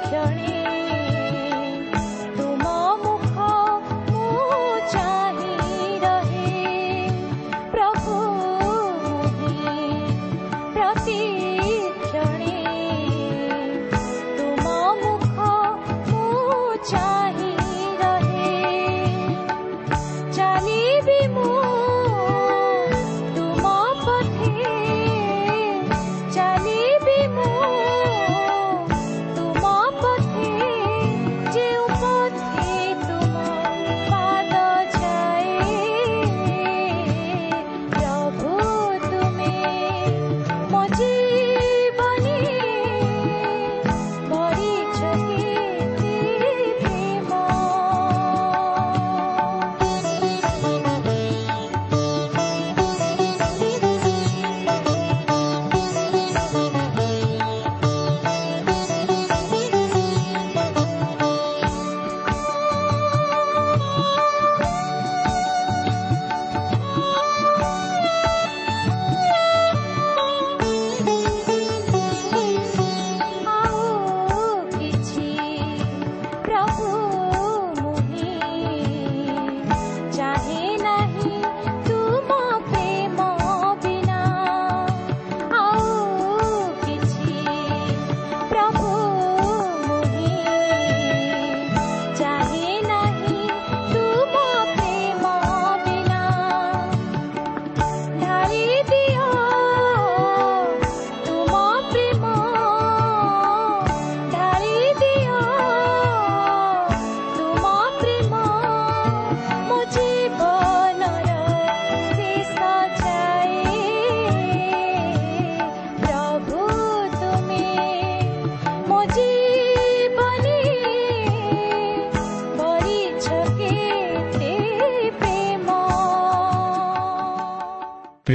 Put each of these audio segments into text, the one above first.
ಕ್ಷಣಿ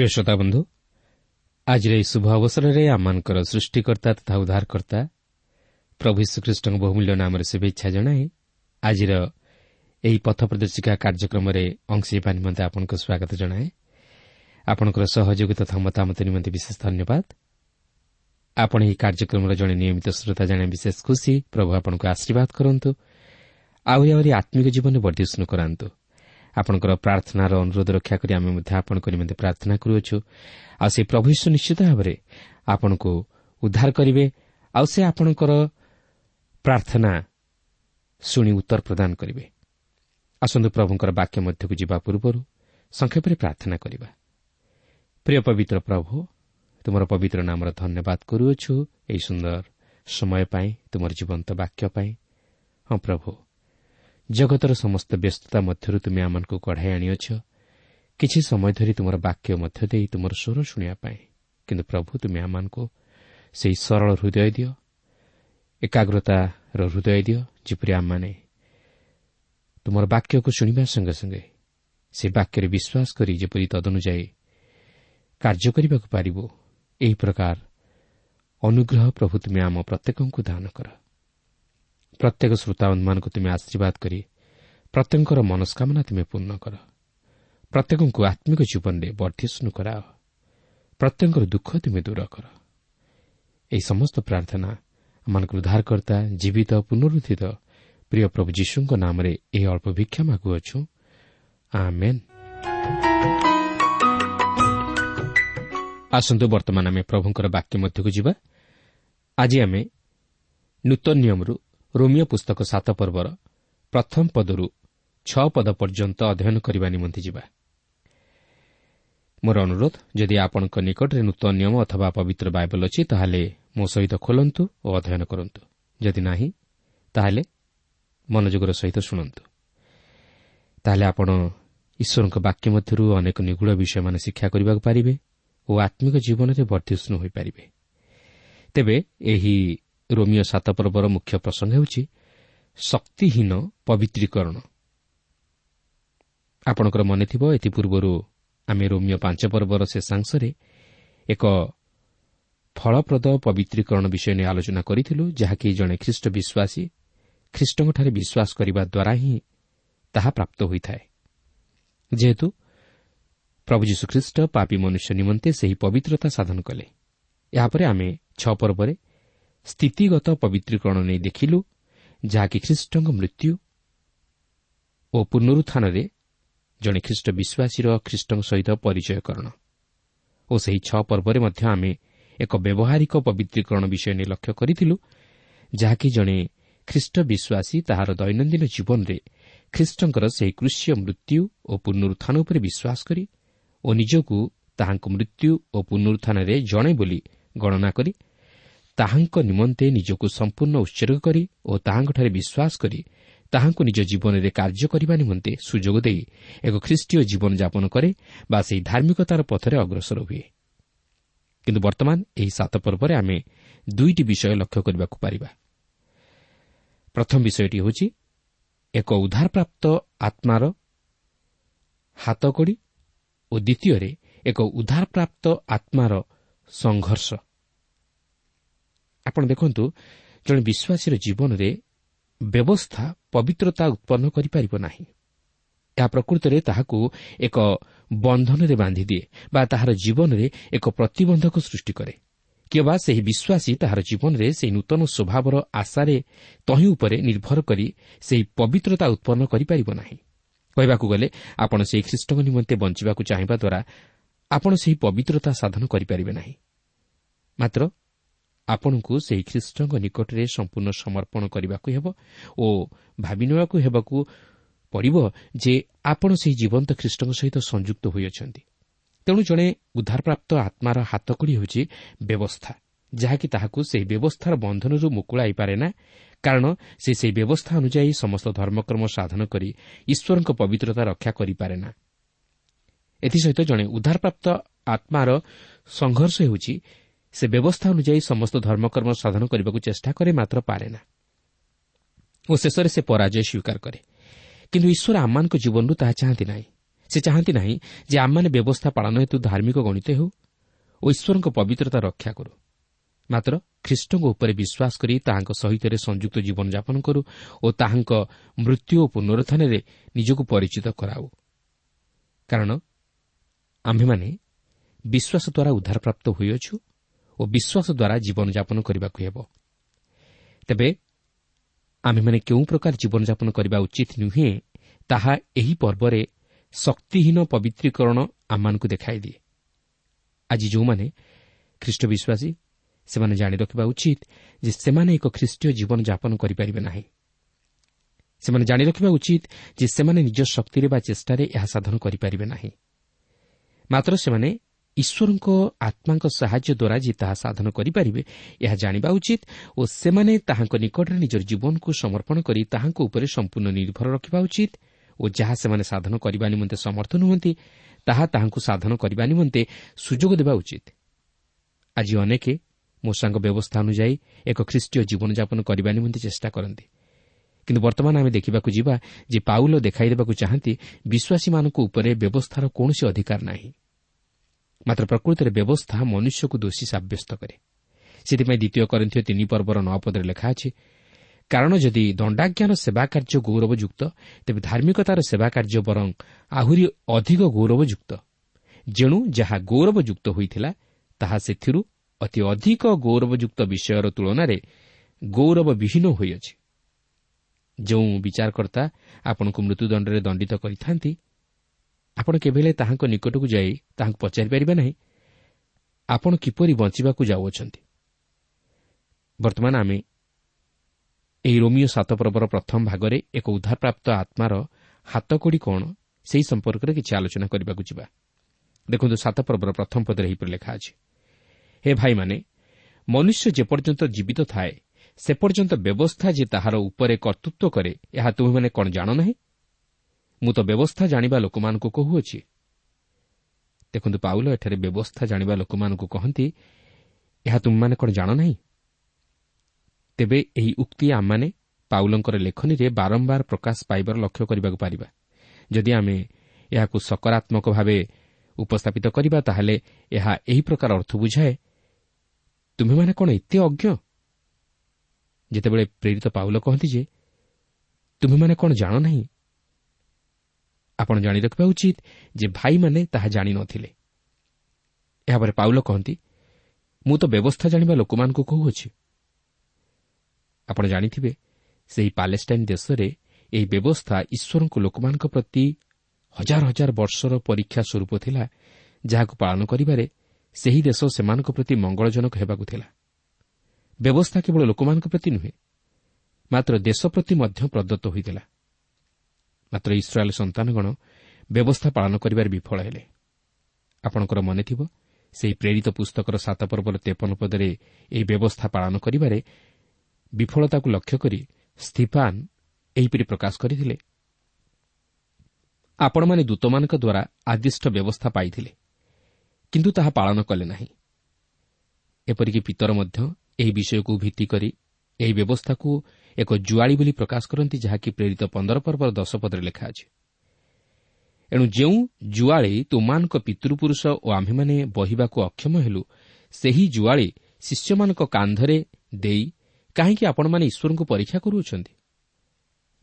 ପ୍ରିୟ ଶ୍ରୋତା ବନ୍ଧୁ ଆଜିର ଏହି ଶୁଭ ଅବସରରେ ଆମମାନଙ୍କର ସୃଷ୍ଟିକର୍ତ୍ତା ତଥା ଉଦ୍ଧାରକର୍ତ୍ତା ପ୍ରଭୁ ଶ୍ରୀକୃଷ୍ଣଙ୍କ ବହୁମୂଲ୍ୟ ନାମରେ ଶୁଭେଚ୍ଛା ଜଣାଇ ଆଜିର ଏହି ପଥ ପ୍ରଦର୍ଶିକା କାର୍ଯ୍ୟକ୍ରମରେ ଅଂଶ ହେବା ନିମନ୍ତେ ଆପଣଙ୍କୁ ସ୍ୱାଗତ ଜଣାଏ। ଆପଣଙ୍କର ସହଯୋଗ ତଥା ମତାମତ ନିମନ୍ତେ ବିଶେଷ ଧନ୍ୟବାଦ। ଆପଣ ଏହି କାର୍ଯ୍ୟକ୍ରମର ଜଣେ ନିୟମିତ ଶ୍ରୋତା ଜାଣେ ବିଶେଷ ଖୁସି ପ୍ରଭୁ ଆପଣଙ୍କୁ ଆଶୀର୍ବାଦ କରନ୍ତୁ। ଆହୁରି ଆହୁରି ଆତ୍ମିକ ଜୀବନରେ ବର୍ଦ୍ଧିଷ୍ଣୁ କରାନ୍ତୁ। ଆପଣଙ୍କର ପ୍ରାର୍ଥନାର ଅନୁରୋଧ ରକ୍ଷା କରି ଆମେ ମଧ୍ୟ ଆପଣଙ୍କ ନିମନ୍ତେ ପ୍ରାର୍ଥନା କରୁଅଛୁ। ଆଉ ସେ ପ୍ରଭୁ ଯୀଶୁ ନିଶ୍ଚିତ ଭାବରେ ଆପଣଙ୍କୁ ଉଦ୍ଧାର କରିବେ। ଆଉ ସେ ଆପଣଙ୍କର ପ୍ରାର୍ଥନା ଶୁଣି ଉତ୍ତର ପ୍ରଦାନ କରିବେ। ଆସନ୍ତୁ ପ୍ରଭୁଙ୍କର ବାକ୍ୟ ମଧ୍ୟକୁ ଯିବା ପୂର୍ବରୁ ସଂକ୍ଷେପରେ ପ୍ରାର୍ଥନା କରିବା। ପ୍ରିୟ ପବିତ୍ର ପ୍ରଭୁ ତୁମର ପବିତ୍ର ନାମର ଧନ୍ୟବାଦ କରୁଅଛୁ। ଏହି ସୁନ୍ଦର ସମୟ ପାଇଁ ତୁମର ଜୀବନ୍ତ ବାକ୍ୟ ପାଇଁ। ହଁ ପ୍ରଭୁ ଜଗତର ସମସ୍ତ ବ୍ୟସ୍ତତା ମଧ୍ୟରୁ ତୁମେ ଆମମାନଙ୍କୁ କଢ଼ାଇ ଆଣିଅଛ। କିଛି ସମୟ ଧରି ତୁମର ବାକ୍ୟ ମଧ୍ୟ ଦେଇ ତୁମର ସ୍ୱର ଶୁଣିବା ପାଇଁ। କିନ୍ତୁ ପ୍ରଭୁ ତୁମେ ଆମମାନଙ୍କୁ ସେହି ସରଳ ହୃଦୟ ଦିଅ। ଏକାଗ୍ରତାର ହୃଦୟ ଦିଅ ଯେପରି ଆମମାନେ ତୁମର ବାକ୍ୟକୁ ଶୁଣିବା ସଙ୍ଗେ ସଙ୍ଗେ ସେ ବାକ୍ୟରେ ବିଶ୍ୱାସ କରି ଯେପରି ତଦନୁଯାୟୀ କାର୍ଯ୍ୟ କରିବାକୁ ପାରିବୁ ଏହି ପ୍ରକାର ଅନୁଗ୍ରହ ପ୍ରଭୁ ତୁମେ ଆମ ପ୍ରତ୍ୟେକଙ୍କୁ ଦାନ କର। ପ୍ରତ୍ୟେକ ଶ୍ରୋତାବନ୍ଧମାନଙ୍କୁ ତୁମେ ଆଶୀର୍ବାଦ କରି ପ୍ରତ୍ୟେକଙ୍କର ମନସ୍କାମନା ତୁମେ ପୂର୍ଣ୍ଣ କର। ପ୍ରତ୍ୟେକଙ୍କୁ ଆତ୍ମିକ ଜୀବନରେ ବର୍ଦ୍ଧିଷ୍ଣୁ କରାଅ। ପ୍ରତ୍ୟେକଙ୍କର ଦୁଃଖ ତୁମେ ଦୂର କର। ଏହି ସମସ୍ତ ପ୍ରାର୍ଥନା ଆମମାନଙ୍କର ଉଦ୍ଧାରକର୍ତ୍ତା ଜୀବିତ ପୁନରୁଦ୍ଧିତ ପ୍ରିୟ ପ୍ରଭୁ ଯୀଶୁଙ୍କ ନାମରେ ଏହି ଅଳ୍ପ ଭିକ୍ଷା ମାଗୁଅଛୁ। ଆସନ୍ତୁ ବର୍ତ୍ତମାନ ଆମେ ପ୍ରଭୁଙ୍କର ବାକ୍ୟ ମଧ୍ୟକୁ ଯିବା। ଆଜି ଆମେ ନୂତନ ନିୟମରୁ ରୋମିଓ ପୁସ୍ତକ ସାତ ପର୍ବର ପ୍ରଥମ ପଦରୁ ଛଅ ପଦ ପର୍ଯ୍ୟନ୍ତ ଅଧ୍ୟୟନ କରିବା ନିମନ୍ତେ ଯିବା। ମୋର ଅନୁରୋଧ ଯଦି ଆପଣଙ୍କ ନିକଟରେ ନୂତନ ନିୟମ ଅଥବା ପବିତ୍ର ବାଇବଲ ଅଛି ତାହେଲେ ମୋ ସହିତ ଖୋଲନ୍ତୁ ଓ ଅଧ୍ୟୟନ କରନ୍ତୁ। ଯଦି ନାହିଁ ତାହେଲେ ମନୋଯୋଗର ସହିତ ଶୁଣନ୍ତୁ। ତାହେଲେ ଆପଣ ଈଶ୍ୱରଙ୍କ ବାକ୍ୟ ମଧ୍ୟରୁ ଅନେକ ନିଗୁଢ଼ ବିଷୟମାନ ଶିକ୍ଷା କରିବାକୁ ପାରିବେ ଓ ଆତ୍ମିକ ଜୀବନରେ ବର୍ଦ୍ଧିଷ୍ଣୁ ହୋଇପାରିବେ। ତେବେ ଏହି ରୋମିଓ ସାତ ପର୍ବର ମୁଖ୍ୟ ପ୍ରସଙ୍ଗ ହେଉଛି ଶକ୍ତିହୀନ ପବିତ୍ରୀକରଣ। ଆପଣଙ୍କର ମନେଥିବ ଏଥିପୂର୍ବରୁ ଆମେ ରୋମିଓ ପାଞ୍ଚ ପର୍ବର ଶେଷାଂଶରେ ଏକ ଫଳପ୍ରଦ ପବିତ୍ରୀକରଣ ବିଷୟ ନେଇ ଆଲୋଚନା କରିଥିଲୁ ଯାହାକି ଜଣେ ଖ୍ରୀଷ୍ଟ ବିଶ୍ୱାସୀ ଖ୍ରୀଷ୍ଟଙ୍କଠାରେ ବିଶ୍ୱାସ କରିବା ଦ୍ୱାରା ହିଁ ତାହା ପ୍ରାପ୍ତ ହୋଇଥାଏ। ଯେହେତୁ ପ୍ରଭୁ ଯୀଶୁଖ୍ରୀଷ୍ଟ ପାପି ମନୁଷ୍ୟ ନିମନ୍ତେ ସେହି ପବିତ୍ରତା ସାଧନ କଲେ। ଏହାପରେ ଆମେ ଛଅ ପର୍ବରେ ସ୍ଥିତିଗତ ପବିତ୍ରୀକରଣ ନେଇ ଦେଖିଲୁ ଯାହାକି ଖ୍ରୀଷ୍ଟଙ୍କ ମୃତ୍ୟୁ ଓ ପୁନରୁତ୍ଥାନରେ ଜଣେ ଖ୍ରୀଷ୍ଟ ବିଶ୍ୱାସୀର ଖ୍ରୀଷ୍ଟଙ୍କ ସହିତ ପରିଚୟକରଣ ଓ ସେହି ଛଅ ପର୍ବରେ ମଧ୍ୟ ଆମେ ଏକ ବ୍ୟବହାରିକ ପବିତ୍ରୀକରଣ ବିଷୟ ନେଇ ଲକ୍ଷ୍ୟ କରିଥିଲୁ ଯାହାକି ଜଣେ ଖ୍ରୀଷ୍ଟ ବିଶ୍ୱାସୀ ତାହାର ଦୈନନ୍ଦିନ ଜୀବନରେ ଖ୍ରୀଷ୍ଟଙ୍କର ସେହି କୃଷ୍ୟ ମୃତ୍ୟୁ ଓ ପୁନରୁତ୍ଥାନ ଉପରେ ବିଶ୍ୱାସ କରି ଓ ନିଜକୁ ତାହାଙ୍କ ମୃତ୍ୟୁ ଓ ପୁନରୁତ୍ଥାନରେ ଜଣେ ବୋଲି ଗଣନା କରି ତାହାଙ୍କ ନିମନ୍ତେ ନିଜକୁ ସମ୍ପୂର୍ଣ୍ଣ ଉତ୍ସର୍ଗ କରି ଓ ତାହାଙ୍କଠାରେ ବିଶ୍ୱାସ କରି ତାହାଙ୍କୁ ନିଜ ଜୀବନରେ କାର୍ଯ୍ୟ କରିବା ନିମନ୍ତେ ସୁଯୋଗ ଦେଇ ଏକ ଖ୍ରୀଷ୍ଟୀୟ ଜୀବନଯାପନ କରେ ବା ସେହି ଧାର୍ମିକତାର ପଥରେ ଅଗ୍ରସର ହୁଏ। କିନ୍ତୁ ବର୍ତ୍ତମାନ ଏହି ସାତ ପର୍ବରେ ଆମେ ଦୁଇଟି ବିଷୟ ଲକ୍ଷ୍ୟ କରିବାକୁ ପାରିବା। ପ୍ରଥମ ବିଷୟଟି ହେଉଛି ଏକ ଉଦ୍ଧାରପ୍ରାପ୍ତ ଆତ୍ମାର ହାତକଡ଼ି ଓ ଦ୍ୱିତୀୟରେ ଏକ ଉଦ୍ଧାରପ୍ରାପ୍ତ ଆତ୍ମାର ସଂଘର୍ଷ। ଆପଣ ଦେଖନ୍ତୁ ଜଣେ ବିଶ୍ୱାସୀର ଜୀବନରେ ବ୍ୟବସ୍ଥା ପବିତ୍ରତା ଉତ୍ପନ୍ନ କରିପାରିବ ନାହିଁ। ଏହା ପ୍ରକୃତରେ ତାହାକୁ ଏକ ବନ୍ଧନରେ ବାନ୍ଧିଦିଏ ବା ତାହାର ଜୀବନରେ ଏକ ପ୍ରତିବନ୍ଧକ ସୃଷ୍ଟି କରେ। କିମ୍ବା ସେହି ବିଶ୍ୱାସୀ ତାହାର ଜୀବନରେ ସେହି ନୂତନ ସ୍ୱଭାବର ଆଶାରେ ତହିଁ ଉପରେ ନିର୍ଭର କରି ସେହି ପବିତ୍ରତା ଉତ୍ପନ୍ନ କରିପାରିବ ନାହିଁ। କହିବାକୁ ଗଲେ ଆପଣ ସେହି ଖ୍ରୀଷ୍ଟଙ୍କ ନିମନ୍ତେ ବଞ୍ଚିବାକୁ ଚାହିଁବା ଦ୍ୱାରା ଆପଣ ସେହି ପବିତ୍ରତା ସାଧନ କରିପାରିବେ ନାହିଁ। ମାତ୍ର ଆପଣଙ୍କୁ ସେହି ଖ୍ରୀଷ୍ଟଙ୍କ ନିକଟରେ ସମ୍ପୂର୍ଣ୍ଣ ସମର୍ପଣ କରିବାକୁ ହେବ ଓ ଭାବି ନେବାକୁ ହେବାକୁ ପଡ଼ିବ ଯେ ଆପଣ ସେହି ଜୀବନ୍ତ ଖ୍ରୀଷ୍ଟଙ୍କ ସହିତ ସଂଯୁକ୍ତ ହୋଇଅଛନ୍ତି। ତେଣୁ ଜଣେ ଉଦ୍ଧାରପ୍ରାପ୍ତ ଆତ୍ମାର ହାତକଡ଼ି ହେଉଛି ବ୍ୟବସ୍ଥା। ଯାହାକି ତାହାକୁ ସେହି ବ୍ୟବସ୍ଥାର ବନ୍ଧନରୁ ମୁକୁଳାଇ ପାରେ ନା। କାରଣ ସେ ସେହି ବ୍ୟବସ୍ଥା ଅନୁଯାୟୀ ସମସ୍ତ ଧର୍ମକର୍ମ ସାଧନ କରି ଈଶ୍ୱରଙ୍କ ପବିତ୍ରତା ରକ୍ଷା କରିପାରେ ନା। ଏଥିସହିତ ଜଣେ ଉଦ୍ଧାରପ୍ରାପ୍ତ ଆତ୍ମାର ସଂଘର୍ଷ ହେଉଛି ସେ ବ୍ୟବସ୍ଥା ଅନୁଯାୟୀ ସମସ୍ତ ଧର୍ମକର୍ମ ସାଧନ କରିବାକୁ ଚେଷ୍ଟା କରେ ମାତ୍ର ପାରେ ନା। ଓ ଶେଷରେ ସେ ପରାଜୟ ସ୍ୱୀକାର କରେ। କିନ୍ତୁ ଈଶ୍ୱର ଆମମାନଙ୍କ ଜୀବନରୁ ତାହା ଚାହାନ୍ତି ନାହିଁ। ସେ ଚାହାନ୍ତି ନାହିଁ ଯେ ଆମମାନେ ବ୍ୟବସ୍ଥା ପାଳନ ହେତୁ ଧାର୍ମିକ ଗଣିତ ହେଉ ଓ ଈଶ୍ୱରଙ୍କ ପବିତ୍ରତା ରକ୍ଷା କରୁ। ମାତ୍ର ଖ୍ରୀଷ୍ଟଙ୍କ ଉପରେ ବିଶ୍ୱାସ କରି ତାହାଙ୍କ ସହିତ ସଂଯୁକ୍ତ ଜୀବନଯାପନ କରୁ ଓ ତାହାଙ୍କ ମୃତ୍ୟୁ ଓ ପୁନରୁତ୍ଥାନରେ ନିଜକୁ ପରିଚିତ କରାଉ। କାରଣ ଆମ୍ଭେମାନେ ବିଶ୍ୱାସ ଦ୍ୱାରା ଉଦ୍ଧାରପ୍ରାପ୍ତ ହୋଇଅଛୁ ଓ ବିଶ୍ୱାସ ଦ୍ୱାରା ଜୀବନଯାପନ କରିବାକୁ ହେବ। ତେବେ ଆମ୍ଭେମାନେ କେଉଁ ପ୍ରକାର ଜୀବନଯାପନ କରିବା ଉଚିତ ନୁହେଁ ତାହା ଏହି ପର୍ବରେ ଶକ୍ତିହୀନ ପବିତ୍ରୀକରଣ ଆମମାନଙ୍କୁ ଦେଖାଇଦିଏ। ଆଜି ଯେଉଁମାନେ ଖ୍ରୀଷ୍ଟ ବିଶ୍ୱାସୀ ସେମାନେ ଜାଣି ରଖିବା ଉଚିତ ଯେ ସେମାନେ ଏକ ଖ୍ରୀଷ୍ଟୀୟ ଜୀବନଯାପନ କରିପାରିବେ ନାହିଁ। ସେମାନେ ଜାଣି ରଖିବା ଉଚିତ ଯେ ସେମାନେ ନିଜ ଶକ୍ତିରେ ବା ଚେଷ୍ଟାରେ ଏହା ସାଧନ କରିପାରିବେ ନାହିଁ। ମାତ୍ର ସେମାନେ ଈଶ୍ୱରଙ୍କ ଆତ୍ମାଙ୍କ ସାହାଯ୍ୟ ଦ୍ୱାରା ଯେ ତାହା ସାଧନ କରିପାରିବେ ଏହା ଜାଣିବା ଉଚିତ ଓ ସେମାନେ ତାହାଙ୍କ ନିକଟରେ ନିଜର ଜୀବନକୁ ସମର୍ପଣ କରି ତାହାଙ୍କ ଉପରେ ସମ୍ପୂର୍ଣ୍ଣ ନିର୍ଭର ରଖିବା ଉଚିତ ଓ ଯାହା ସେମାନେ ସାଧନ କରିବା ନିମନ୍ତେ ସମର୍ଥ ନୁହନ୍ତି ତାହା ତାହାଙ୍କୁ ସାଧନ କରିବା ନିମନ୍ତେ ସୁଯୋଗ ଦେବା ଉଚିତ। ଆଜି ଅନେକ ମୋ ସାଙ୍ଗ ବ୍ୟବସ୍ଥା ଅନୁଯାୟୀ ଏକ ଖ୍ରୀଷ୍ଟୀୟ ଜୀବନଯାପନ କରିବା ନିମନ୍ତେ ଚେଷ୍ଟା କରନ୍ତି। କିନ୍ତୁ ବର୍ତ୍ତମାନ ଆମେ ଦେଖିବାକୁ ଯିବା ଯେ ପାଉଲ ଦେଖାଇ ଦେବାକୁ ଚାହାନ୍ତି ବିଶ୍ୱାସୀମାନଙ୍କ ଉପରେ ବ୍ୟବସ୍ଥାର କୌଣସି ଅଧିକାର ନାହିଁ। ମାତ୍ର ପ୍ରକୃତରେ ବ୍ୟବସ୍ଥା ମନୁଷ୍ୟକୁ ଦୋଷୀ ସାବ୍ୟସ୍ତ କରେ। ସେଥିପାଇଁ ଦ୍ୱିତୀୟ କରିଥିବ ତିନି ପର୍ବର ନଅ ପଦରେ ଲେଖା ଅଛି କାରଣ ଯଦି ଦଣ୍ଡାଜ୍ଞାନ ସେବା କାର୍ଯ୍ୟ ଗୌରବଯୁକ୍ତ ତେବେ ଧାର୍ମିକତାର ସେବା କାର୍ଯ୍ୟ ବରଂ ଆହୁରି ଅଧିକ ଗୌରବଯୁକ୍ତ। ଯେଣୁ ଯାହା ଗୌରବଯୁକ୍ତ ହୋଇଥିଲା ତାହା ସେଥିରୁ ଅତି ଅଧିକ ଗୌରବଯୁକ୍ତ ବିଷୟର ତୁଳନାରେ ଗୌରବବିହୀନ ହୋଇଅଛି। ଯେଉଁ ବିଚାରକର୍ତ୍ତା ଆପଣଙ୍କୁ ମୃତ୍ୟୁଦଣ୍ଡରେ ଦଣ୍ଡିତ କରିଥାନ୍ତି ଆପଣ କେବେ ହେଲେ ତାହାଙ୍କ ନିକଟକୁ ଯାଇ ତାହାଙ୍କୁ ପଚାରିପାରିବେ ନାହିଁ? ଆପଣ କିପରି ବଞ୍ଚିବାକୁ ଯାଉଅଛନ୍ତି? ବର୍ତ୍ତମାନ ଆମେ ଏହି ରୋମିଓ ସାତ ପର୍ବର ପ୍ରଥମ ଭାଗରେ ଏକ ଉଦ୍ଧାରପ୍ରାପ୍ତ ଆତ୍ମାର ହାତକୋଡ଼ି କ'ଣ ସେହି ସମ୍ପର୍କରେ କିଛି ଆଲୋଚନା କରିବାକୁ ଯିବା। ଦେଖନ୍ତୁ ସାତ ପର୍ବର ପ୍ରଥମ ପଦରେ ଏହିପରି ଲେଖା ଅଛି। ହେ ଭାଇମାନେ ମନୁଷ୍ୟ ଯେପର୍ଯ୍ୟନ୍ତ ଜୀବିତ ଥାଏ ସେ ପର୍ଯ୍ୟନ୍ତ ବ୍ୟବସ୍ଥା ଯେ ତାହାର ଉପରେ କର୍ତ୍ତୃତ୍ୱ କରେ ଏହା ତୁମେମାନେ କ'ଣ ଜାଣ ନାହିଁ ମୁଁ ତ ବ୍ୟବସ୍ଥା ଜାଣିବା ଲୋକମାନଙ୍କୁ କହୁଅଛି। ଦେଖନ୍ତୁ ପାଉଲ ଏଠାରେ ବ୍ୟବସ୍ଥା ଜାଣିବା ଲୋକମାନଙ୍କୁ କହନ୍ତି ଏହା ତୁମେମାନେ କ'ଣ ଜାଣ ନାହିଁ? ତେବେ ଏହି ଉକ୍ତି ଆମମାନେ ପାଉଲଙ୍କର ଲେଖନୀରେ ବାରମ୍ବାର ପ୍ରକାଶ ପାଇବାର ଲକ୍ଷ୍ୟ କରିବାକୁ ପାରିବା। ଯଦି ଆମେ ଏହାକୁ ସକାରାତ୍ମକ ଭାବେ ଉପସ୍ଥାପିତ କରିବା ତାହେଲେ ଏହା ଏହି ପ୍ରକାର ଅର୍ଥ ବୁଝାଏ ତୁମେମାନେ କ'ଣ ଏତେ ଅଜ୍ଞ? ଯେତେବେଳେ ପ୍ରେରିତ ପାଉଲ କହନ୍ତି ଯେ ତୁମେମାନେ କ'ଣ ଜାଣ ନାହିଁ? ଆପଣ ଜାଣି ରଖିବା ଉଚିତ ଯେ ଭାଇମାନେ ତାହା ଜାଣିନଥିଲେ ଏହାପରେ ପାଉଲ କହନ୍ତି ମୁଁ ତ ବ୍ୟବସ୍ଥା ଜାଣିବା ଲୋକମାନଙ୍କୁ କହୁଅଛି। ଆପଣ ଜାଣିଥିବେ ସେହି ପାଲେଷ୍ଟାଇନ୍ ଦେଶରେ ଏହି ବ୍ୟବସ୍ଥା ଈଶ୍ୱରଙ୍କୁ ଲୋକମାନଙ୍କ ପ୍ରତି ହଜାର ହଜାର ବର୍ଷର ପରୀକ୍ଷା ସ୍ୱରୂପ ଥିଲା ଯାହାକୁ ପାଳନ କରିବାରେ ସେହି ଦେଶ ସେମାନଙ୍କ ପ୍ରତି ମଙ୍ଗଳଜନକ ହେବାକୁ ଥିଲା। ବ୍ୟବସ୍ଥା କେବଳ ଲୋକମାନଙ୍କ ପ୍ରତି ନୁହେଁ ମାତ୍ର ଦେଶ ପ୍ରତି ମଧ୍ୟ ପ୍ରଦତ୍ତ ହୋଇଥିଲା। ମାତ୍ର ଇସ୍ରାଏଲ୍ ସନ୍ତାନଗଣ ବ୍ୟବସ୍ଥା ପାଳନ କରିବାରେ ବିଫଳ ହେଲେ। ଆପଣଙ୍କର ମନେଥିବ ସେହି ପ୍ରେରିତ ପୁସ୍ତକର ସାତ ପର୍ବର ତେପନ ପଦରେ ଏହି ବ୍ୟବସ୍ଥା ପାଳନ କରିବାରେ ବିଫଳତାକୁ ଲକ୍ଷ୍ୟ କରି ସ୍ଥିଫାନ୍ ଏହିପରି ପ୍ରକାଶ କରିଥିଲେ। ଆପଣମାନେ ଦୂତମାନଙ୍କ ଦ୍ୱାରା ଆଦିଷ୍ଟ ବ୍ୟବସ୍ଥା ପାଇଥିଲେ କିନ୍ତୁ ତାହା ପାଳନ କଲେ ନାହିଁ। ଏପରିକି ପିତର ମଧ୍ୟ ଏହି ବିଷୟକୁ ଭିତ୍ତି କରି ଏହି ବ୍ୟବସ୍ଥାକୁ ଏକ ଜୁଆଳି ବୋଲି ପ୍ରକାଶ କରନ୍ତି ଯାହାକି ପ୍ରେରିତ ପନ୍ଦର ପର୍ବର ଦଶ ପଦରେ ଲେଖା ଅଛି। ଏଣୁ ଯେଉଁ ଜୁଆଳି ତୁମାନଙ୍କ ପିତୃପୁରୁଷ ଓ ଆମ୍ଭେମାନେ ବହିବାକୁ ଅକ୍ଷମ ହେଲୁ ସେହି ଜୁଆଳି ଶିଷ୍ୟମାନଙ୍କ କାନ୍ଧରେ ଦେଇ କାହିଁକି ଆପଣମାନେ ଈଶ୍ୱରଙ୍କୁ ପରୀକ୍ଷା କରୁଅଛନ୍ତି?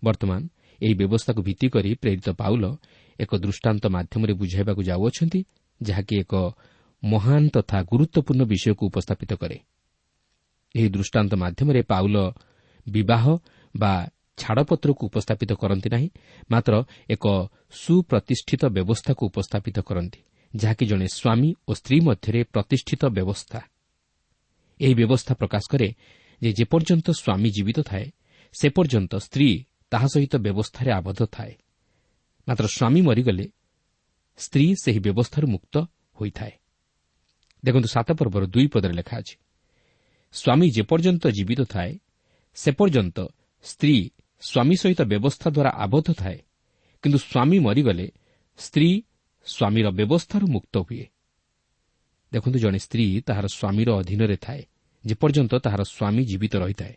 ବର୍ତ୍ତମାନ ଏହି ବ୍ୟବସ୍ଥାକୁ ଭିତ୍ତି କରି ପ୍ରେରିତ ପାଉଲ ଏକ ଦୃଷ୍ଟାନ୍ତ ମାଧ୍ୟମରେ ବୁଝାଇବାକୁ ଯାଉଅଛନ୍ତି ଯାହାକି ଏକ ମହାନ ତଥା ଗୁରୁତ୍ୱପୂର୍ଣ୍ଣ ବିଷୟକୁ ଉପସ୍ଥାପିତ କରେ। ଏହି ଦୃଷ୍ଟାନ୍ତ ମାଧ୍ୟମରେ ପାଉଲ ବିବାହ ବା ଛାଡ଼ପତ୍ରକୁ ଉପସ୍ଥାପିତ କରନ୍ତି ନାହିଁ ମାତ୍ର ଏକ ସୁପ୍ରତିଷ୍ଠିତ ବ୍ୟବସ୍ଥାକୁ ଉପସ୍ଥାପିତ କରନ୍ତି ଯାହାକି ଜଣେ ସ୍ୱାମୀ ଓ ସ୍ତ୍ରୀ ମଧ୍ୟରେ ପ୍ରତିଷ୍ଠିତ ବ୍ୟବସ୍ଥା। ଏହି ବ୍ୟବସ୍ଥା ପ୍ରକାଶ କରେ ଯେ ଯେପର୍ଯ୍ୟନ୍ତ ସ୍ୱାମୀ ଜୀବିତ ଥାଏ ସେ ପର୍ଯ୍ୟନ୍ତ ସ୍ତ୍ରୀ ତାହା ସହିତ ବ୍ୟବସ୍ଥାରେ ଆବଦ୍ଧ ଥାଏ। ମାତ୍ର ସ୍ୱାମୀ ମରିଗଲେ ସ୍ତ୍ରୀ ସେହି ବ୍ୟବସ୍ଥାରୁ ମୁକ୍ତ ହୋଇଥାଏ। ଦେଖନ୍ତୁ ସାତ ପର୍ବର ଦୁଇ ପଦରେ ଲେଖା ଅଛି। ସ୍ୱାମୀ ଯେପର୍ଯ୍ୟନ୍ତ ଜୀବିତ ଥାଏ ସେ ପର୍ଯ୍ୟନ୍ତ ସ୍ତ୍ରୀ ସ୍ୱାମୀ ସହିତ ବ୍ୟବସ୍ଥା ଦ୍ୱାରା ଆବଦ୍ଧ ଥାଏ। କିନ୍ତୁ ସ୍ୱାମୀ ମରିଗଲେ ସ୍ତ୍ରୀ ସ୍ୱାମୀର ବ୍ୟବସ୍ଥାରୁ ମୁକ୍ତ ହୁଏ। ଦେଖନ୍ତୁ ଜଣେ ସ୍ତ୍ରୀ ତାହାର ସ୍ୱାମୀର ଅଧୀନରେ ଥାଏ ଯେପର୍ଯ୍ୟନ୍ତ ତାହାର ସ୍ୱାମୀ ଜୀବିତ ରହିଥାଏ।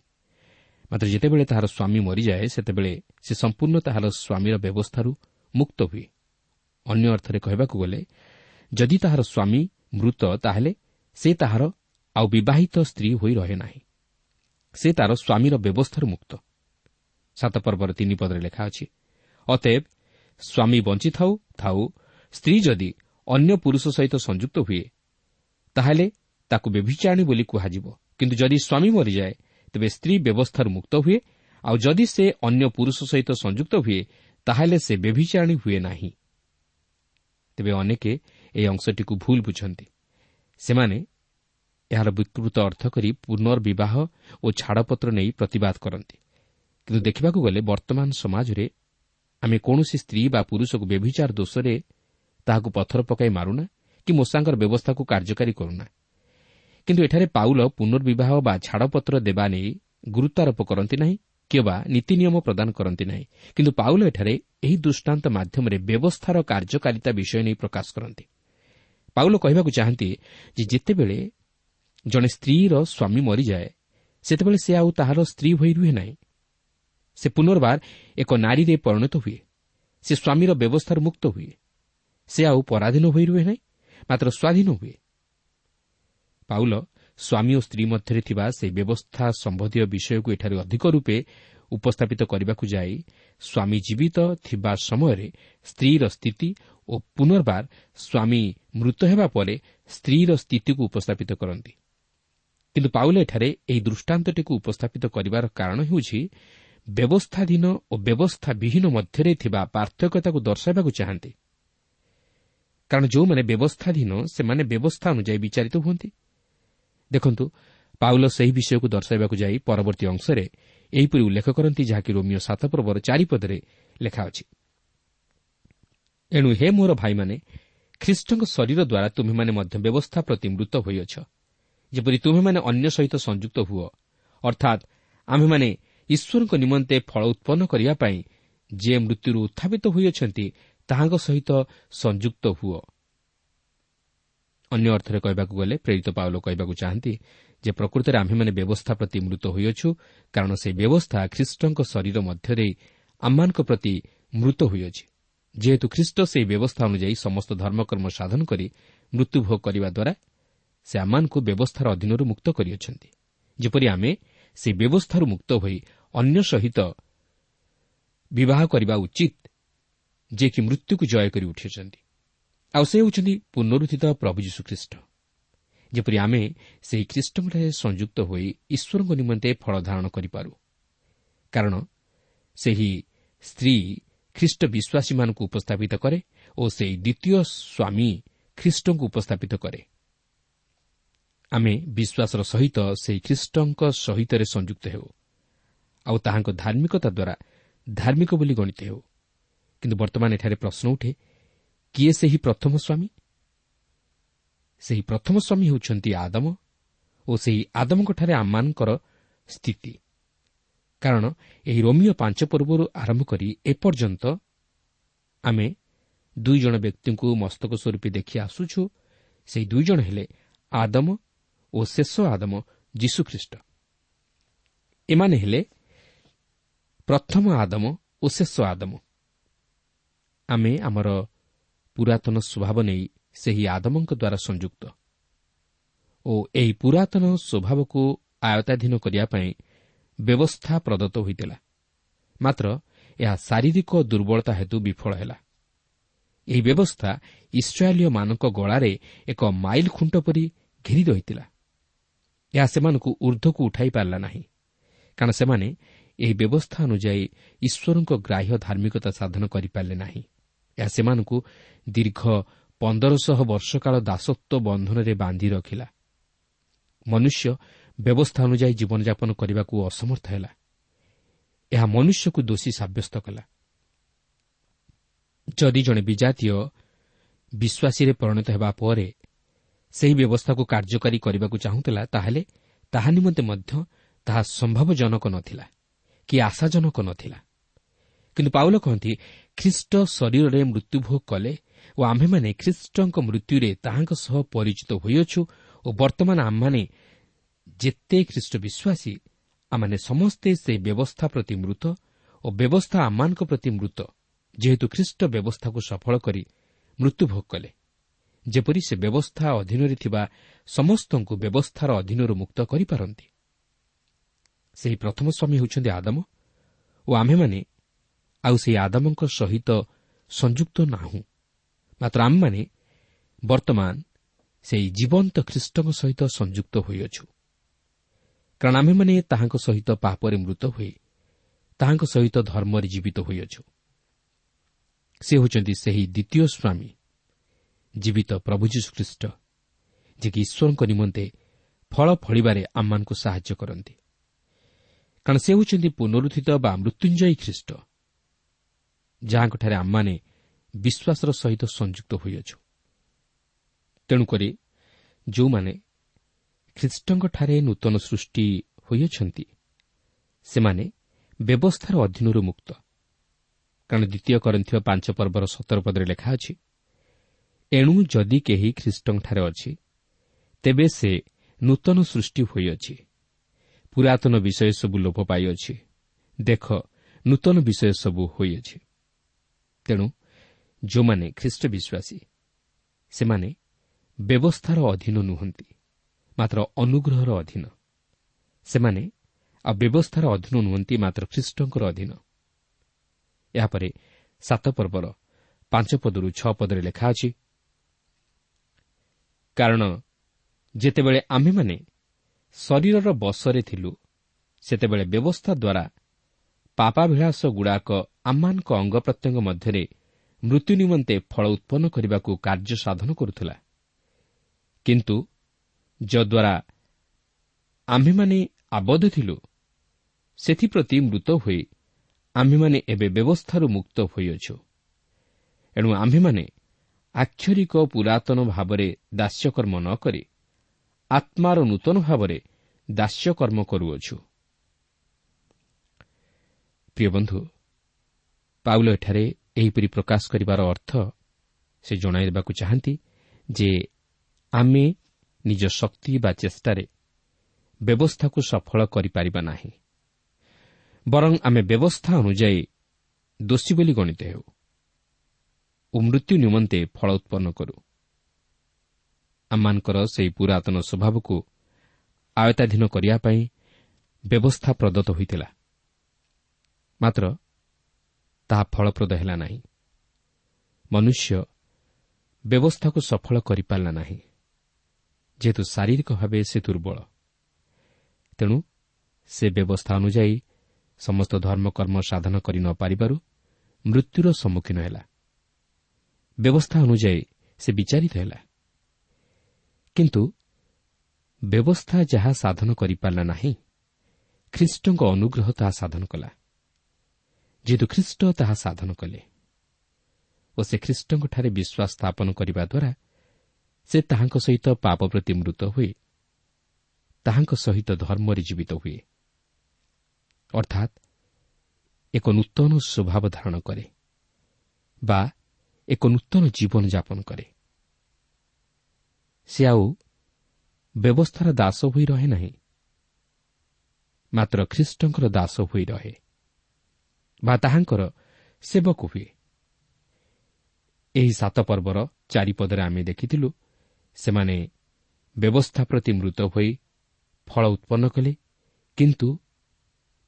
ମାତ୍ର ଯେତେବେଳେ ତାହାର ସ୍ୱାମୀ ମରିଯାଏ ସେତେବେଳେ ସେ ସମ୍ପୂର୍ଣ୍ଣ ତାହାର ସ୍ୱାମୀର ବ୍ୟବସ୍ଥାରୁ ମୁକ୍ତ ହୁଏ। ଅନ୍ୟ ଅର୍ଥରେ କହିବାକୁ ଗଲେ ଯଦି ତାହାର ସ୍ୱାମୀ ମୃତ ତାହେଲେ ସେ ତାହାର ଆଉ ବିବାହିତ ସ୍ତ୍ରୀ ହୋଇ ରହେ ନାହିଁ। ସେ ତାହାର ସ୍ୱାମୀର ବ୍ୟବସ୍ଥାରୁ ମୁକ୍ତ। ସାତ ପର୍ବର ତିନି ପଦରେ ଲେଖା ଅଛି ଅତେବ ସ୍ୱାମୀ ବଞ୍ଚିଥାଉ ଥାଉ ସ୍ତ୍ରୀ ଯଦି ଅନ୍ୟ ପୁରୁଷ ସହିତ ସଂଯୁକ୍ତ ହୁଏ ତାହେଲେ ତାକୁ ବ୍ୟଭିଚାଣୀ ବୋଲି କୁହାଯିବ। କିନ୍ତୁ ଯଦି ସ୍ୱାମୀ ମରିଯାଏ ତେବେ ସ୍ତ୍ରୀ ବ୍ୟବସ୍ଥାରୁ ମୁକ୍ତ ହୁଏ ଆଉ ଯଦି ସେ ଅନ୍ୟ ପୁରୁଷ ସହିତ ସଂଯୁକ୍ତ ହୁଏ ତାହେଲେ ସେ ବ୍ୟଭିଚାଣୀ ହୁଏ ନାହିଁ। ତେବେ ଅନେକ ଏହି ଅଂଶଟିକୁ ଭୁଲ ବୁଝନ୍ତି। ସେମାନେ ଏହାର ବିକୃତ ଅର୍ଥ କରି ପୁନର୍ବିବାହ ଓ ଛାଡ଼ପତ୍ର ନେଇ ପ୍ରତିବାଦ କରନ୍ତି। କିନ୍ତୁ ଦେଖିବାକୁ ଗଲେ ବର୍ତ୍ତମାନ ସମାଜରେ ଆମେ କୌଣସି ସ୍ତ୍ରୀ ବା ପୁରୁଷକୁ ବ୍ୟଭିଚାର ଦୋଷରେ ତାହାକୁ ପଥର ପକାଇ ମାରୁନା କି ମୂଷାଙ୍କର ବ୍ୟବସ୍ଥାକୁ କାର୍ଯ୍ୟକାରୀ କରୁନା। କିନ୍ତୁ ଏଠାରେ ପାଉଲ ପୁନର୍ବିବାହ ବା ଛାଡ଼ପତ୍ର ଦେବା ନେଇ ଗୁରୁତ୍ୱାରୋପ କରନ୍ତି ନାହିଁ କିମ୍ବା ନୀତି ନିୟମ ପ୍ରଦାନ କରନ୍ତି ନାହିଁ। କିନ୍ତୁ ପାଉଲ ଏଠାରେ ଏହି ଦୃଷ୍ଟାନ୍ତ ମାଧ୍ୟମରେ ବ୍ୟବସ୍ଥାର କାର୍ଯ୍ୟକାରିତା ବିଷୟ ନେଇ ପ୍ରକାଶ କରନ୍ତି। ପାଉଲ କହିବାକୁ ଚାହାନ୍ତି ଯେ ଯେତେବେଳେ ଜଣେ ସ୍ତ୍ରୀର ସ୍ୱାମୀ ମରିଯାଏ ସେତେବେଳେ ସେ ଆଉ ତାହାର ସ୍ତ୍ରୀ ହୋଇ ରୁହେ ନାହିଁ। ସେ ପୁନର୍ବାର ଏକ ନାରୀରେ ପରିଣତ ହୁଏ। ସେ ସ୍ୱାମୀର ବ୍ୟବସ୍ଥାରୁ ମୁକ୍ତ ହୁଏ। ସେ ଆଉ ପରାଧୀନ ହୋଇ ରୁହେ ନାହିଁ ମାତ୍ର ସ୍ୱାଧୀନ ହୁଏ। ପାଉଲ ସ୍ୱାମୀ ଓ ସ୍ତ୍ରୀ ମଧ୍ୟରେ ଥିବା ସେହି ବ୍ୟବସ୍ଥା ସମ୍ବନ୍ଧୀୟ ବିଷୟକୁ ଏଠାରେ ଅଧିକ ରୂପେ ଉପସ୍ଥାପିତ କରିବାକୁ ଯାଇ ସ୍ୱାମୀ ଜୀବିତ ଥିବା ସମୟରେ ସ୍ତ୍ରୀର ସ୍ଥିତି ଓ ପୁନର୍ବାର ସ୍ୱାମୀ ମୃତ ହେବା ପରେ ସ୍ତ୍ରୀର ସ୍ଥିତିକୁ ଉପସ୍ଥାପିତ କରନ୍ତି। କିନ୍ତୁ ପାଉଲ ଏଠାରେ ଏହି ଦୃଷ୍ଟାନ୍ତଟିକୁ ଉପସ୍ଥାପିତ କରିବାର କାରଣ ହେଉଛି ବ୍ୟବସ୍ଥାଧୀନ ଓ ବ୍ୟବସ୍ଥା ବିହୀନ ମଧ୍ୟରେ ଥିବା ପାର୍ଥକ୍ୟତାକୁ ଦର୍ଶାଇବାକୁ ଚାହାନ୍ତି। କାରଣ ଯେଉଁମାନେ ବ୍ୟବସ୍ଥାଧୀନ ସେମାନେ ବ୍ୟବସ୍ଥା ଅନୁଯାୟୀ ବିଚାରିତ ହୁଅନ୍ତି। ଦେଖନ୍ତୁ ପାଉଲ ସେହି ବିଷୟକୁ ଦର୍ଶାଇବାକୁ ଯାଇ ପରବର୍ତ୍ତୀ ଅଂଶରେ ଏହିପରି ଉଲ୍ଲେଖ କରନ୍ତି ଯାହାକି ରୋମିଓ ସାତ ପର୍ବର ଚାରିପଦରେ ଲେଖା ଅଛି। ଏଣୁ ହେ ମୋର ଭାଇମାନେ ଖ୍ରୀଷ୍ଟଙ୍କ ଶରୀର ଦ୍ୱାରା ତୁମେମାନେ ମଧ୍ୟ ବ୍ୟବସ୍ଥା ପ୍ରତି ମୃତ ହୋଇଅଛ। ଯେପରି ତୁମେମାନେ ଅନ୍ୟ ସହିତ ସଂଯୁକ୍ତ ହୁଅ ଅର୍ଥାତ୍ ଆମ୍ଭେମାନେ ଈଶ୍ୱରଙ୍କ ନିମନ୍ତେ ଫଳ ଉତ୍ପନ୍ନ କରିବା ପାଇଁ ଯେ ମୃତ୍ୟୁରୁ ଉତ୍ଥାପିତ ହୋଇଅଛନ୍ତି ତାହାଙ୍କ ସହିତ ସଂଯୁକ୍ତ ହୁଅ। ଅନ୍ୟ ଅର୍ଥରେ କହିବାକୁ ଗଲେ ପ୍ରେରିତ ପାଉଲ କହିବାକୁ ଚାହାନ୍ତି ଯେ ପ୍ରକୃତରେ ଆମ୍ଭେମାନେ ବ୍ୟବସ୍ଥା ପ୍ରତି ମୃତ ହୋଇଅଛୁ କାରଣ ସେହି ବ୍ୟବସ୍ଥା ଖ୍ରୀଷ୍ଟଙ୍କ ଶରୀର ମଧ୍ୟରେ ଆମମାନଙ୍କ ପ୍ରତି ମୃତ ହୋଇଅଛି। ଯେହେତୁ ଖ୍ରୀଷ୍ଟ ସେହି ବ୍ୟବସ୍ଥା ଅନୁଯାୟୀ ସମସ୍ତ ଧର୍ମକର୍ମ ସାଧନ କରି ମୃତ୍ୟୁଭୋଗ କରିବା ଦ୍ୱାରା ସେ ଆମମାନଙ୍କୁ ବ୍ୟବସ୍ଥାର ଅଧୀନରୁ ମୁକ୍ତ କରିଅଛନ୍ତି। ଯେପରି ଆମେ ସେହି ବ୍ୟବସ୍ଥାରୁ ମୁକ୍ତ ହୋଇ ଅନ୍ୟ ସହିତ ବିବାହ କରିବା ଉଚିତ ଯିଏକି ମୃତ୍ୟୁକୁ ଜୟ କରି ଉଠିଛନ୍ତି ଆଉ ସେ ହେଉଛନ୍ତି ପୁନରୁଦ୍ଧିତ ପ୍ରଭୁ ଯୀଶୁଖ୍ରୀଷ୍ଟ। ଯେପରି ଆମେ ସେହି ଖ୍ରୀଷ୍ଟଙ୍କଠାରେ ସଂଯୁକ୍ତ ହୋଇ ଈଶ୍ୱରଙ୍କ ନିମନ୍ତେ ଫଳ ଧାରଣ କରିପାରୁ। କାରଣ ସେହି ସ୍ତ୍ରୀ ଖ୍ରୀଷ୍ଟ ବିଶ୍ୱାସୀମାନଙ୍କୁ ଉପସ୍ଥାପିତ କରେ ଓ ସେହି ଦ୍ୱିତୀୟ ସ୍ୱାମୀ ଖ୍ରୀଷ୍ଟଙ୍କୁ ଉପସ୍ଥାପିତ କରେ। ଆମେ ବିଶ୍ୱାସର ସହିତ ସେହି ଖ୍ରୀଷ୍ଟଙ୍କ ସହିତ ସଂଯୁକ୍ତ ହେଉ। ଆଉ ତାହାଙ୍କ ଧାର୍ମିକତା ଦ୍ୱାରା ଧାର୍ମିକ ବୋଲି ଗଣିତ ହେଉ। କିନ୍ତୁ ବର୍ତ୍ତମାନ ଏଠାରେ ପ୍ରଶ୍ନ ଉଠେ କିଏ ସେହି ପ୍ରଥମ ସ୍ୱାମୀ? ସେହି ପ୍ରଥମ ସ୍ୱାମୀ ହେଉଛନ୍ତି ଆଦମ ଓ ସେହି ଆଦମଙ୍କଠାରେ ଆମମାନଙ୍କର ସ୍ଥିତି। କାରଣ ଏହି ରୋମିଓ ପାଞ୍ଚ ପର୍ବରୁ ଆରମ୍ଭ କରି ଏପର୍ଯ୍ୟନ୍ତ ଆମେ ଦୁଇ ଜଣ ବ୍ୟକ୍ତିଙ୍କୁ ମସ୍ତକ ସ୍ୱରୂପୀ ଦେଖି ଆସୁଛୁ ସେହି ଦୁଇ ଜଣ ହେଲେ ଆଦମ ଓ ଶେଷ ଆଦମ ଯୀଶୁଖ୍ରୀଷ୍ଟ। ଏମାନେ ହେଲେ ପ୍ରଥମ ଆଦମ ଓ ଶେଷ ଆଦମ। ଆମେ ଆମର ପୁରାତନ ସ୍ୱଭାବ ନେଇ ସେହି ଆଦମଙ୍କ ଦ୍ୱାରା ସଂଯୁକ୍ତ। ଓ ଏହି ପୁରାତନ ସ୍ୱଭାବକୁ ଆୟତ୍ତାଧୀନ କରିବା ପାଇଁ ବ୍ୟବସ୍ଥା ପ୍ରଦତ୍ତ ହୋଇଥିଲା। ମାତ୍ର ଏହା ଶାରୀରିକ ଦୁର୍ବଳତା ହେତୁ ବିଫଳ ହେଲା। ଏହି ବ୍ୟବସ୍ଥା ଇସ୍ରାଏଲୀୟମାନଙ୍କ ଗଳାରେ ଏକ ମାଇଲ ଖୁଣ୍ଟ ପରି ଘେରି ରହିଥିଲା। ଏହା ସେମାନଙ୍କୁ ଉର୍ଦ୍ଧ୍ୱକୁ ଉଠାଇ ପାରିଲା ନାହିଁ। କାରଣ ସେମାନେ ଏହି ବ୍ୟବସ୍ଥା ଅନୁଯାୟୀ ଈଶ୍ୱରଙ୍କ ଗ୍ରାହ୍ୟ ଧାର୍ମିକତା ସାଧନ କରିପାରିଲେ ନାହିଁ। ଏହା ସେମାନଙ୍କୁ ଦୀର୍ଘ ପନ୍ଦରଶହ ବର୍ଷ କାଳ ଦାସତ୍ୱ ବନ୍ଧନରେ ବାନ୍ଧି ରଖିଲା। ମନୁଷ୍ୟ ବ୍ୟବସ୍ଥା ଅନୁଯାୟୀ ଜୀବନଯାପନ କରିବାକୁ ଅସମର୍ଥ ହେଲା। ଏହା ମନୁଷ୍ୟକୁ ଦୋଷୀ ସାବ୍ୟସ୍ତ କଲା। ଯଦି ଜଣେ ବିଜାତୀୟ ବିଶ୍ୱାସୀରେ ପରିଣତ ହେବା ପରେ ସେହି ବ୍ୟବସ୍ଥାକୁ କାର୍ଯ୍ୟକାରୀ କରିବାକୁ ଚାହୁଁଥିଲା ତାହେଲେ ତାହା ନିମନ୍ତେ ମଧ୍ୟ ତାହା ସମ୍ଭବଜନକ ନଥିଲା କି ଆଶାଜନକ ନଥିଲା। କିନ୍ତୁ ପାଉଲ କହନ୍ତି ଖ୍ରୀଷ୍ଟ ଶରୀରରେ ମୃତ୍ୟୁଭୋଗ କଲେ ଓ ଆମ୍ଭେମାନେ ଖ୍ରୀଷ୍ଟଙ୍କ ମୃତ୍ୟୁରେ ତାହାଙ୍କ ସହ ପରିଚିତ ହୋଇଅଛୁ ଓ ବର୍ତ୍ତମାନ ଆମମାନେ ଯେତେ ଖ୍ରୀଷ୍ଟ ବିଶ୍ୱାସୀ ଆମମାନେ ସମସ୍ତେ ସେହି ବ୍ୟବସ୍ଥା ପ୍ରତି ମୃତ ଓ ବ୍ୟବସ୍ଥା ଆମମାନଙ୍କ ପ୍ରତି ମୃତ ଯେହେତୁ ଖ୍ରୀଷ୍ଟ ବ୍ୟବସ୍ଥାକୁ ସଫଳ କରି ମୃତ୍ୟୁଭୋଗ କଲେ। ଯେପରି ସେ ବ୍ୟବସ୍ଥା ଅଧୀନରେ ଥିବା ସମସ୍ତଙ୍କୁ ବ୍ୟବସ୍ଥାର ଅଧୀନରୁ ମୁକ୍ତ କରିପାରନ୍ତି। ସେହି ପ୍ରଥମ ସ୍ୱାମୀ ହେଉଛନ୍ତି ଆଦମ ଓ ଆମ୍ଭେମାନେ ଆଉ ସେହି ଆଦମଙ୍କ ସହିତ ସଂଯୁକ୍ତ ନାହୁଁ। ମାତ୍ର ଆମେମାନେ ବର୍ତ୍ତମାନ ସେହି ଜୀବନ୍ତ ଖ୍ରୀଷ୍ଟଙ୍କ ସହିତ ସଂଯୁକ୍ତ ହୋଇଅଛୁ। କାରଣ ଆମ୍ଭେମାନେ ତାହାଙ୍କ ସହିତ ପାପରେ ମୃତ ହୋଇ ତାହାଙ୍କ ସହିତ ଧର୍ମରେ ଜୀବିତ ହୋଇଅଛୁ। ସେ ହେଉଛନ୍ତି ସେହି ଦ୍ୱିତୀୟ ସ୍ୱାମୀ ଜୀବିତ ପ୍ରଭୁ ଯୀଶୁଖ୍ରୀଷ୍ଟ ଯିଏକି ଈଶ୍ୱରଙ୍କ ନିମନ୍ତେ ଫଳ ଫଳିବାରେ ଆମମାନଙ୍କୁ ସାହାଯ୍ୟ କରନ୍ତି। କାରଣ ସେ ହେଉଛନ୍ତି ପୁନରୁଦ୍ଧିତ ବା ମୃତ୍ୟୁଞ୍ଜୟୀ ଖ୍ରୀଷ୍ଟ ଯାହାଙ୍କଠାରେ ଆମମାନେ ବିଶ୍ୱାସର ସହିତ ସଂଯୁକ୍ତ ହୋଇଅଛୁ। ତେଣୁକରି ଯେଉଁମାନେ ଖ୍ରୀଷ୍ଟଙ୍କଠାରେ ନୂତନ ସୃଷ୍ଟି ହୋଇଅଛନ୍ତି ସେମାନେ ବ୍ୟବସ୍ଥାର ଅଧୀନରୁ ମୁକ୍ତ। କାରଣ ଦ୍ୱିତୀୟ କରିଥିବା ପାଞ୍ଚ ପର୍ବର ସତର ପଦରେ ଲେଖା ଅଛି ଏଣୁ ଯଦି କେହି ଖ୍ରୀଷ୍ଟଙ୍କଠାରେ ଅଛି ତେବେ ସେ ନୂତନ ସୃଷ୍ଟି ହୋଇଅଛି। ପୁରାତନ ବିଷୟ ସବୁ ଲୋପ ପାଇଅଛି। ଦେଖ ନୂତନ ବିଷୟ ସବୁ ହୋଇଅଛି। ତେଣୁ ଯେଉଁମାନେ ଖ୍ରୀଷ୍ଟ ବିଶ୍ୱାସୀ ସେମାନେ ବ୍ୟବସ୍ଥାର ଅଧୀନ ନୁହନ୍ତି ମାତ୍ର ଅନୁଗ୍ରହର ଅଧୀନ। ସେମାନେ ଆଉ ବ୍ୟବସ୍ଥାର ଅଧୀନ ନୁହନ୍ତି ମାତ୍ର ଖ୍ରୀଷ୍ଟଙ୍କର ଅଧୀନ। ଏହାପରେ ସାତ ପର୍ବର ପାଞ୍ଚ ପଦରୁ ଛଅ ପଦରେ ଲେଖା ଅଛି କାରଣ ଯେତେବେଳେ ଆମ୍ଭେମାନେ ଶରୀରର ବସରେ ଥିଲୁ ସେତେବେଳେ ବ୍ୟବସ୍ଥା ଦ୍ୱାରା ପାପାଭିଳାଷ ଗୁଡ଼ାକ ଆମମାନଙ୍କ ଅଙ୍ଗ ପ୍ରତ୍ୟଙ୍ଗ ମଧ୍ୟରେ ମୃତ୍ୟୁ ନିମନ୍ତେ ଫଳ ଉତ୍ପନ୍ନ କରିବାକୁ କାର୍ଯ୍ୟ ସାଧନ କରୁଥିଲା। କିନ୍ତୁ ଯଦ୍ୱାରା ଆମ୍ଭେମାନେ ଆବଦ୍ଧ ଥିଲୁ ସେଥିପ୍ରତି ମୃତ ହୋଇ ଆମ୍ଭେମାନେ ଏବେ ବ୍ୟବସ୍ଥାରୁ ମୁକ୍ତ ହୋଇଅଛୁ। ଏଣୁ ଆମ୍ଭେମାନେ ଆକ୍ଷରିକ ପୁରାତନ ଭାବରେ ଦାସ୍ୟକର୍ମ ନ କରି ଆତ୍ମାର ନୂତନ ଭାବରେ ଦାସ୍ୟକର୍ମ କରୁଅଛୁ ପ୍ରିୟ ବନ୍ଧୁ ପାଉଲ ଏଠାରେ ଏହିପରି ପ୍ରକାଶ କରିବାର ଅର୍ଥ ସେ ଜଣାଇ ଦେବାକୁ ଚାହାନ୍ତି ଯେ ଆମେ ନିଜ ଶକ୍ତି ବା ଚେଷ୍ଟାରେ ବ୍ୟବସ୍ଥାକୁ ସଫଳ କରିପାରିବା ନାହିଁ। ବରଂ ଆମେ ବ୍ୟବସ୍ଥା ଅନୁଯାୟୀ ଦୋଷୀ ବୋଲି ଗଣିତ ହେଉ। ଓ ମୃତ୍ୟୁ ନିମନ୍ତେ ଫଳ ଉତ୍ପନ୍ନ କରୁ। ଆମମାନଙ୍କର ସେହି ପୁରାତନ ସ୍ୱଭାବକୁ ଆୟତ୍ତାଧୀନ କରିବା ପାଇଁ ବ୍ୟବସ୍ଥା ପ୍ରଦତ୍ତ ହୋଇଥିଲା। ମାତ୍ର ତାହା ଫଳପ୍ରଦ ହେଲା ନାହିଁ। ମନୁଷ୍ୟ ବ୍ୟବସ୍ଥାକୁ ସଫଳ କରିପାରିଲା ନାହିଁ। ଯେହେତୁ ଶାରୀରିକ ଭାବେ ସେ ଦୁର୍ବଳ। ତେଣୁ ସେ ବ୍ୟବସ୍ଥା ଅନୁଯାୟୀ ସମସ୍ତ ଧର୍ମକର୍ମ ସାଧନ କରି ନ ପାରିବାରୁ ମୃତ୍ୟୁର ସମ୍ମୁଖୀନ ହେଲା। ବ୍ୟବସ୍ଥା ଅନୁଯାୟୀ ସେ ବିଚାରିତ ହେଲା କିନ୍ତୁ ବ୍ୟବସ୍ଥା ଯାହା ସାଧନ କରିପାରିଲା ନାହିଁ ଖ୍ରୀଷ୍ଟଙ୍କ ଅନୁଗ୍ରହ ତାହା ସାଧନ କଲା। ଯେହେତୁ ଖ୍ରୀଷ୍ଟ ତାହା ସାଧନ କଲେ ଓ ସେ ଖ୍ରୀଷ୍ଟଙ୍କଠାରେ ବିଶ୍ୱାସ ସ୍ଥାପନ କରିବା ଦ୍ୱାରା ସେ ତାହାଙ୍କ ସହିତ ପାପ ପ୍ରତି ମୃତ ହୁଏ ତାହାଙ୍କ ସହିତ ଧର୍ମରେ ଜୀବିତ ହୁଏ। ଅର୍ଥାତ୍ ଏକ ନୂତନ ସ୍ୱଭାବ ଧାରଣ କରେ ବା ଏକ ନୂତନ ଜୀବନଯାପନ କରେ। ସେ ଆଉ ବ୍ୟବସ୍ଥାର ଦାସ ହୋଇ ରହେ ନାହିଁ। ମାତ୍ର ଖ୍ରୀଷ୍ଟଙ୍କର ଦାସ ହୋଇ ରହେ ବା ତାହାଙ୍କର ସେବକ ହୁଏ। ଏହି ସାତ ପର୍ବର ଚାରିପଦରେ ଆମେ ଦେଖିଥିଲୁ ସେମାନେ ବ୍ୟବସ୍ଥା ପ୍ରତି ମୃତ ହୋଇ ଫଳ ଉତ୍ପନ୍ନ କଲେ କିନ୍ତୁ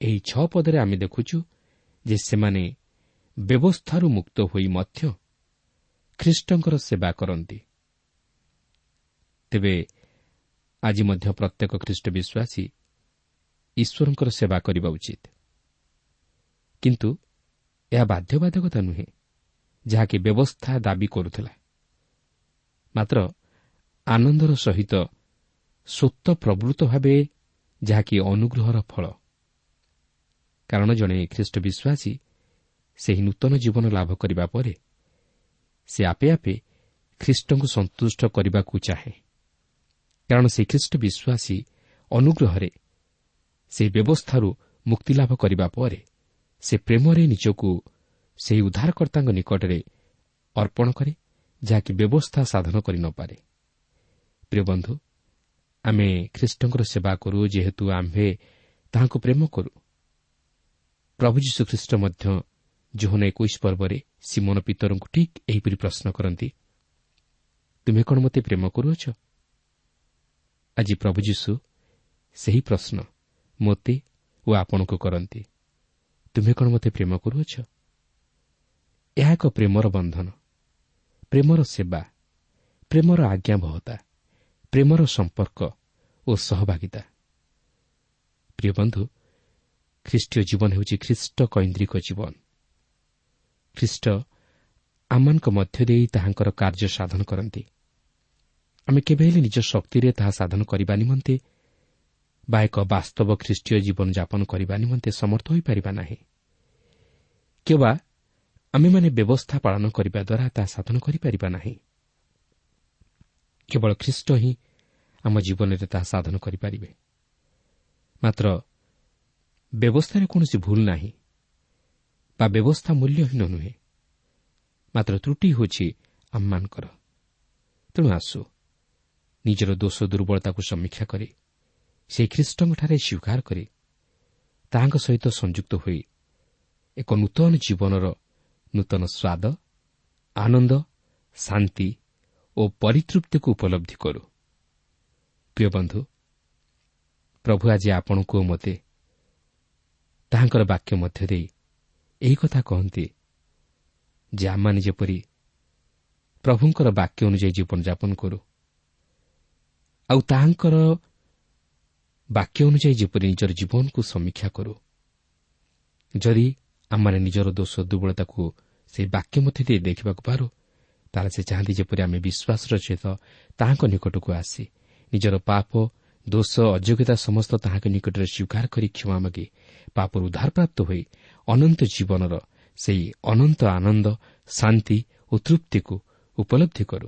ଏହି ଛଅ ପଦରେ ଆମେ ଦେଖୁଛୁ ଯେ ସେମାନେ ବ୍ୟବସ୍ଥାରୁ ମୁକ୍ତ ହୋଇ ମଧ୍ୟ ଖ୍ରୀଷ୍ଟଙ୍କର ସେବା କରନ୍ତି। ତେବେ ଆଜି ମଧ୍ୟ ପ୍ରତ୍ୟେକ ଖ୍ରୀଷ୍ଟ ବିଶ୍ୱାସୀ ଈଶ୍ୱରଙ୍କର ସେବା କରିବା ଉଚିତ। କିନ୍ତୁ ଏହା ବାଧ୍ୟବାଧକତା ନୁହେଁ ଯାହାକି ବ୍ୟବସ୍ଥା ଦାବି କରୁଥିଲା। ମାତ୍ର ଆନନ୍ଦର ସହିତ ସ୍ୱତ ପ୍ରବୃତ୍ତ ଭାବେ ଯାହାକି ଅନୁଗ୍ରହର ଫଳ। କାରଣ ଜଣେ ଖ୍ରୀଷ୍ଟ ବିଶ୍ୱାସୀ ସେହି ନୂତନ ଜୀବନ ଲାଭ କରିବା ପରେ ସେ ଆପେ ଆପେ ଖ୍ରୀଷ୍ଟଙ୍କୁ ସନ୍ତୁଷ୍ଟ କରିବାକୁ ଚାହେଁ। କାରଣ ସେହି ଖ୍ରୀଷ୍ଟ ବିଶ୍ୱାସୀ ଅନୁଗ୍ରହରେ ସେହି ବ୍ୟବସ୍ଥାରୁ ମୁକ୍ତିଲାଭ କରିବା ପରେ ସେ ପ୍ରେମରେ ନିଜକୁ ସେହି ଉଦ୍ଧାରକର୍ତ୍ତାଙ୍କ ନିକଟରେ ଅର୍ପଣ କରେ ଯାହାକି ବ୍ୟବସ୍ଥା ସାଧନ କରିନପାରେ ପ୍ରିୟ ବନ୍ଧୁ ଆମେ ଖ୍ରୀଷ୍ଟଙ୍କର ସେବା କରୁ ଯେହେତୁ ଆମ୍ଭେ ତାହାଙ୍କୁ ପ୍ରେମ କରୁ। ପ୍ରଭୁ ଯୀଶୁଖ୍ରୀଷ୍ଟ ମଧ୍ୟ ଜୋହନ ଏକୋଇଶ ପର୍ବରେ ସିମନ ପିତରଙ୍କୁ ଠିକ୍ ଏହିପରି ପ୍ରଶ୍ନ କରନ୍ତି ତୁମେ କ'ଣ ମୋତେ ପ୍ରେମ କରୁଅଛ? ଆଜି ପ୍ରଭୁ ଯୀଶୁ ସେହି ପ୍ରଶ୍ନ ମୋତେ ଓ ଆପଣଙ୍କୁ କରନ୍ତି ତୁମେ କ'ଣ ମୋତେ ପ୍ରେମ କରୁଅଛ? ଏହା ଏକ ପ୍ରେମର ବନ୍ଧନ ପ୍ରେମର ସେବା ପ୍ରେମର ଆଜ୍ଞାବହତା ପ୍ରେମର ସମ୍ପର୍କ ଓ ସହଭାଗିତା। ପ୍ରିୟ ବନ୍ଧୁ ଖ୍ରୀଷ୍ଟୀୟ ଜୀବନ ହେଉଛି ଖ୍ରୀଷ୍ଟ କୈନ୍ଦ୍ରିକ ଜୀବନ। ଖ୍ରୀଷ୍ଟ ଆମମାନଙ୍କ ମଧ୍ୟ ଦେଇ ତାହାଙ୍କର କାର୍ଯ୍ୟ ସାଧନ କରନ୍ତି। ଆମେ କେବେ ହେଲେ ନିଜ ଶକ୍ତିରେ ତାହା ସାଧନ କରିବା ନିମନ୍ତେ ବା ଏକ ବାସ୍ତବ ଖ୍ରୀଷ୍ଟୀୟ ଜୀବନଯାପନ କରିବା ନିମନ୍ତେ ସମର୍ଥ ହୋଇପାରିବା ନାହିଁ। କିମ୍ବା ଆମେମାନେ ବ୍ୟବସ୍ଥା ପାଳନ କରିବା ଦ୍ୱାରା ତାହା ସାଧନ କରିପାରିବା ନାହିଁ। କେବଳ ଖ୍ରୀଷ୍ଟ ହିଁ ଆମ ଜୀବନରେ ତାହା ସାଧନ କରିପାରିବେ। ମାତ୍ର ବ୍ୟବସ୍ଥାରେ କୌଣସି ଭୁଲ ନାହିଁ। ବା ବ୍ୟବସ୍ଥା ମୂଲ୍ୟହୀନ ନୁହେଁ। ମାତ୍ର ତ୍ରୁଟି ହେଉଛି ଆମମାନଙ୍କର ତେଣୁ ଆସୁ। ନିଜର ଦୋଷ ଦୁର୍ବଳତାକୁ ସମୀକ୍ଷା କରି ସେହି ଖ୍ରୀଷ୍ଟଙ୍କଠାରେ ସ୍ୱୀକାର କରି ତାହାଙ୍କ ସହିତ ସଂଯୁକ୍ତ ହୋଇ ଏକ ନୂତନ ଜୀବନର ନୂତନ ସ୍ୱାଦ ଆନନ୍ଦ ଶାନ୍ତି ଓ ପରିତୃପ୍ତିକୁ ଉପଲବ୍ଧି କରୁ। ପ୍ରିୟ ବନ୍ଧୁ ପ୍ରଭୁ ଆଜି ଆପଣଙ୍କୁ ମୋତେ ତାହାଙ୍କର ବାକ୍ୟ ମଧ୍ୟ ଦେଇ ଏହି କଥା କହନ୍ତି। ଯେ ଆମମାନେ ଯେପରି ପ୍ରଭୁଙ୍କର ବାକ୍ୟ ଅନୁଯାୟୀ ଜୀବନଯାପନ କରୁ ଆଉ ତାହାଙ୍କର ବାକ୍ୟ ଅନୁଯାୟୀ ଯେପରି ନିଜର ଜୀବନକୁ ସମୀକ୍ଷା କରୁ ଯଦି ଆମମାନେ ନିଜର ଦୋଷ ଦୁର୍ବଳତାକୁ ସେହି ବାକ୍ୟ ମଧ୍ୟ ଦେଇ ଦେଖିବାକୁ ପାରୁ ତାହେଲେ ସେ ଚାହାନ୍ତି ଯେପରି ଆମେ ବିଶ୍ୱାସର ସହିତ ତାହାଙ୍କ ନିକଟକୁ ଆସି ନିଜର ପାପ ଦୋଷ ଅଯୋଗ୍ୟତା ସମସ୍ତ ତାହାଙ୍କ ନିକଟରେ ସ୍ୱୀକାର କରି କ୍ଷମା ମାଗି ପାପରୁ ଉଦ୍ଧାରପ୍ରାପ୍ତ ହୋଇ ଅନନ୍ତ ଜୀବନର ସେହି ଅନନ୍ତ ଆନନ୍ଦ ଶାନ୍ତି ଓ ତୃପ୍ତିକୁ ଉପଲବ୍ଧି କରୁ।